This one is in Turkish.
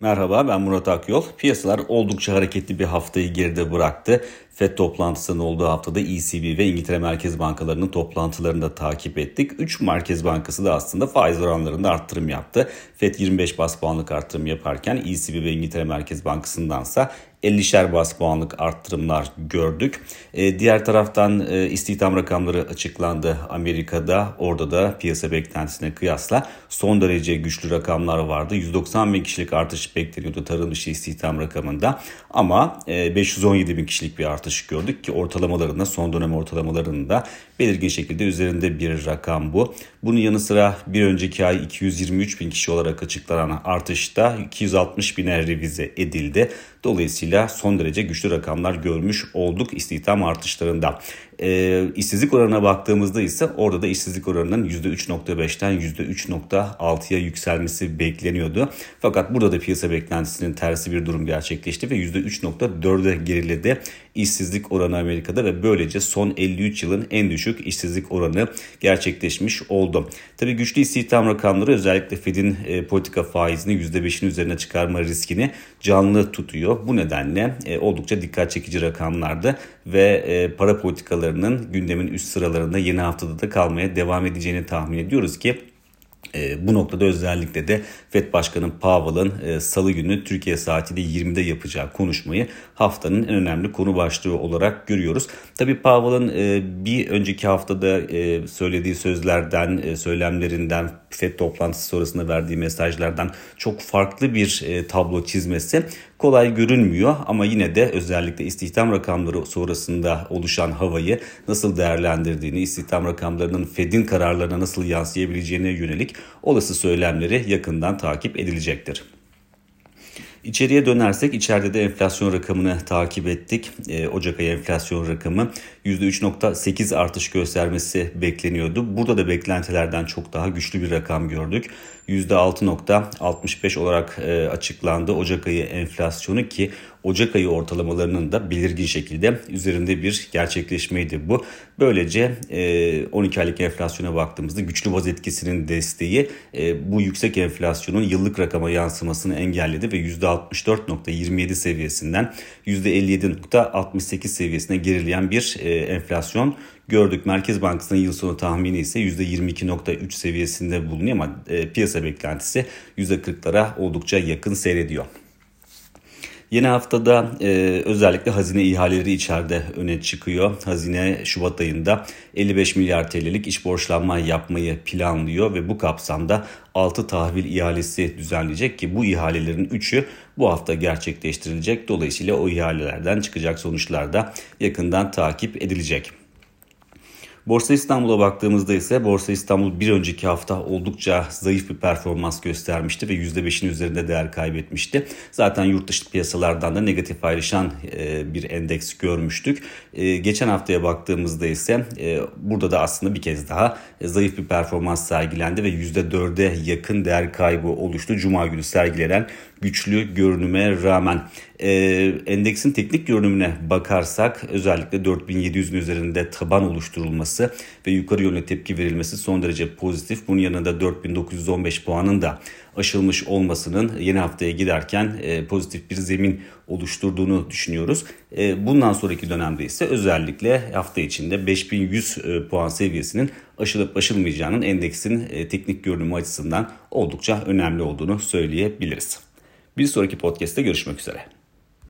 Merhaba ben Murat Akyol. Piyasalar oldukça hareketli bir haftayı geride bıraktı. FED toplantısının olduğu haftada ECB ve İngiltere Merkez Bankalarının toplantılarını da takip ettik. 3 Merkez Bankası da aslında faiz oranlarında arttırım yaptı. FED 25 bas puanlık arttırım yaparken ECB ve İngiltere Merkez Bankası'ndansa 50'şer bas puanlık arttırımlar gördük. E, diğer taraftan e, istihdam rakamları açıklandı Amerika'da. Orada da piyasa beklentisine kıyasla son derece güçlü rakamlar vardı. 190 bin kişilik artış bekleniyordu tarım dışı istihdam rakamında. Ama e, 517 bin kişilik bir artış gördük ki ortalamalarında son dönem ortalamalarında belirgin şekilde üzerinde bir rakam bu. Bunun yanı sıra bir önceki ay 223 bin kişi olarak açıklanan artışta 260 bine revize edildi. Dolayısıyla son derece güçlü rakamlar görmüş olduk istihdam artışlarında. E, işsizlik oranına baktığımızda ise orada da işsizlik oranının %3.5'ten %3.6'ya yükselmesi bekleniyordu. Fakat burada da piyasa beklentisinin tersi bir durum gerçekleşti ve %3.4'e geriledi işsizlik oranı Amerika'da ve böylece son 53 yılın en düşük işsizlik oranı gerçekleşmiş oldu. Tabi güçlü istihdam rakamları özellikle Fed'in e, politika faizini %5'in üzerine çıkarma riskini canlı tutuyor. Bu nedenle e, oldukça dikkat çekici rakamlardı ve e, para politikalarının gündemin üst sıralarında yeni haftada da kalmaya devam edeceğini tahmin ediyoruz ki e, bu noktada özellikle de FED Başkanı Powell'ın e, salı günü Türkiye saatiyle 20'de yapacağı konuşmayı haftanın en önemli konu başlığı olarak görüyoruz. Tabi Powell'ın e, bir önceki haftada e, söylediği sözlerden, e, söylemlerinden, FED toplantısı sonrasında verdiği mesajlardan çok farklı bir e, tablo çizmesi kolay görünmüyor ama yine de özellikle istihdam rakamları sonrasında oluşan havayı nasıl değerlendirdiğini, istihdam rakamlarının Fed'in kararlarına nasıl yansıyabileceğine yönelik olası söylemleri yakından takip edilecektir. İçeriye dönersek içeride de enflasyon rakamını takip ettik. E, Ocak ayı enflasyon rakamı %3.8 artış göstermesi bekleniyordu. Burada da beklentilerden çok daha güçlü bir rakam gördük. %6.65 olarak e, açıklandı Ocak ayı enflasyonu ki Ocak ayı ortalamalarının da belirgin şekilde üzerinde bir gerçekleşmeydi bu. Böylece 12 e, aylık enflasyona baktığımızda güçlü vaz etkisinin desteği e, bu yüksek enflasyonun yıllık rakama yansımasını engelledi ve %64.27 seviyesinden %57.68 seviyesine gerileyen bir enflasyon gördük. Merkez Bankası'nın yıl sonu tahmini ise %22.3 seviyesinde bulunuyor ama piyasa beklentisi %40'lara oldukça yakın seyrediyor. Yeni haftada e, özellikle hazine ihaleleri içeride öne çıkıyor. Hazine Şubat ayında 55 milyar TL'lik iç borçlanma yapmayı planlıyor ve bu kapsamda 6 tahvil ihalesi düzenleyecek ki bu ihalelerin 3'ü bu hafta gerçekleştirilecek. Dolayısıyla o ihalelerden çıkacak sonuçlar da yakından takip edilecek. Borsa İstanbul'a baktığımızda ise Borsa İstanbul bir önceki hafta oldukça zayıf bir performans göstermişti ve %5'in üzerinde değer kaybetmişti. Zaten yurt dışı piyasalardan da negatif ayrışan e, bir endeks görmüştük. E, geçen haftaya baktığımızda ise e, burada da aslında bir kez daha zayıf bir performans sergilendi ve %4'e yakın değer kaybı oluştu. Cuma günü sergilenen güçlü görünüme rağmen. E, endeksin teknik görünümüne bakarsak özellikle 4700'ün üzerinde taban oluşturulması ve yukarı yönlü tepki verilmesi son derece pozitif. Bunun yanında 4915 puanın da aşılmış olmasının yeni haftaya giderken e, pozitif bir zemin oluşturduğunu düşünüyoruz. E, bundan sonraki dönemde ise özellikle hafta içinde 5100 e, puan seviyesinin aşılıp aşılmayacağının endeksin teknik görünümü açısından oldukça önemli olduğunu söyleyebiliriz. Bir sonraki podcast'te görüşmek üzere.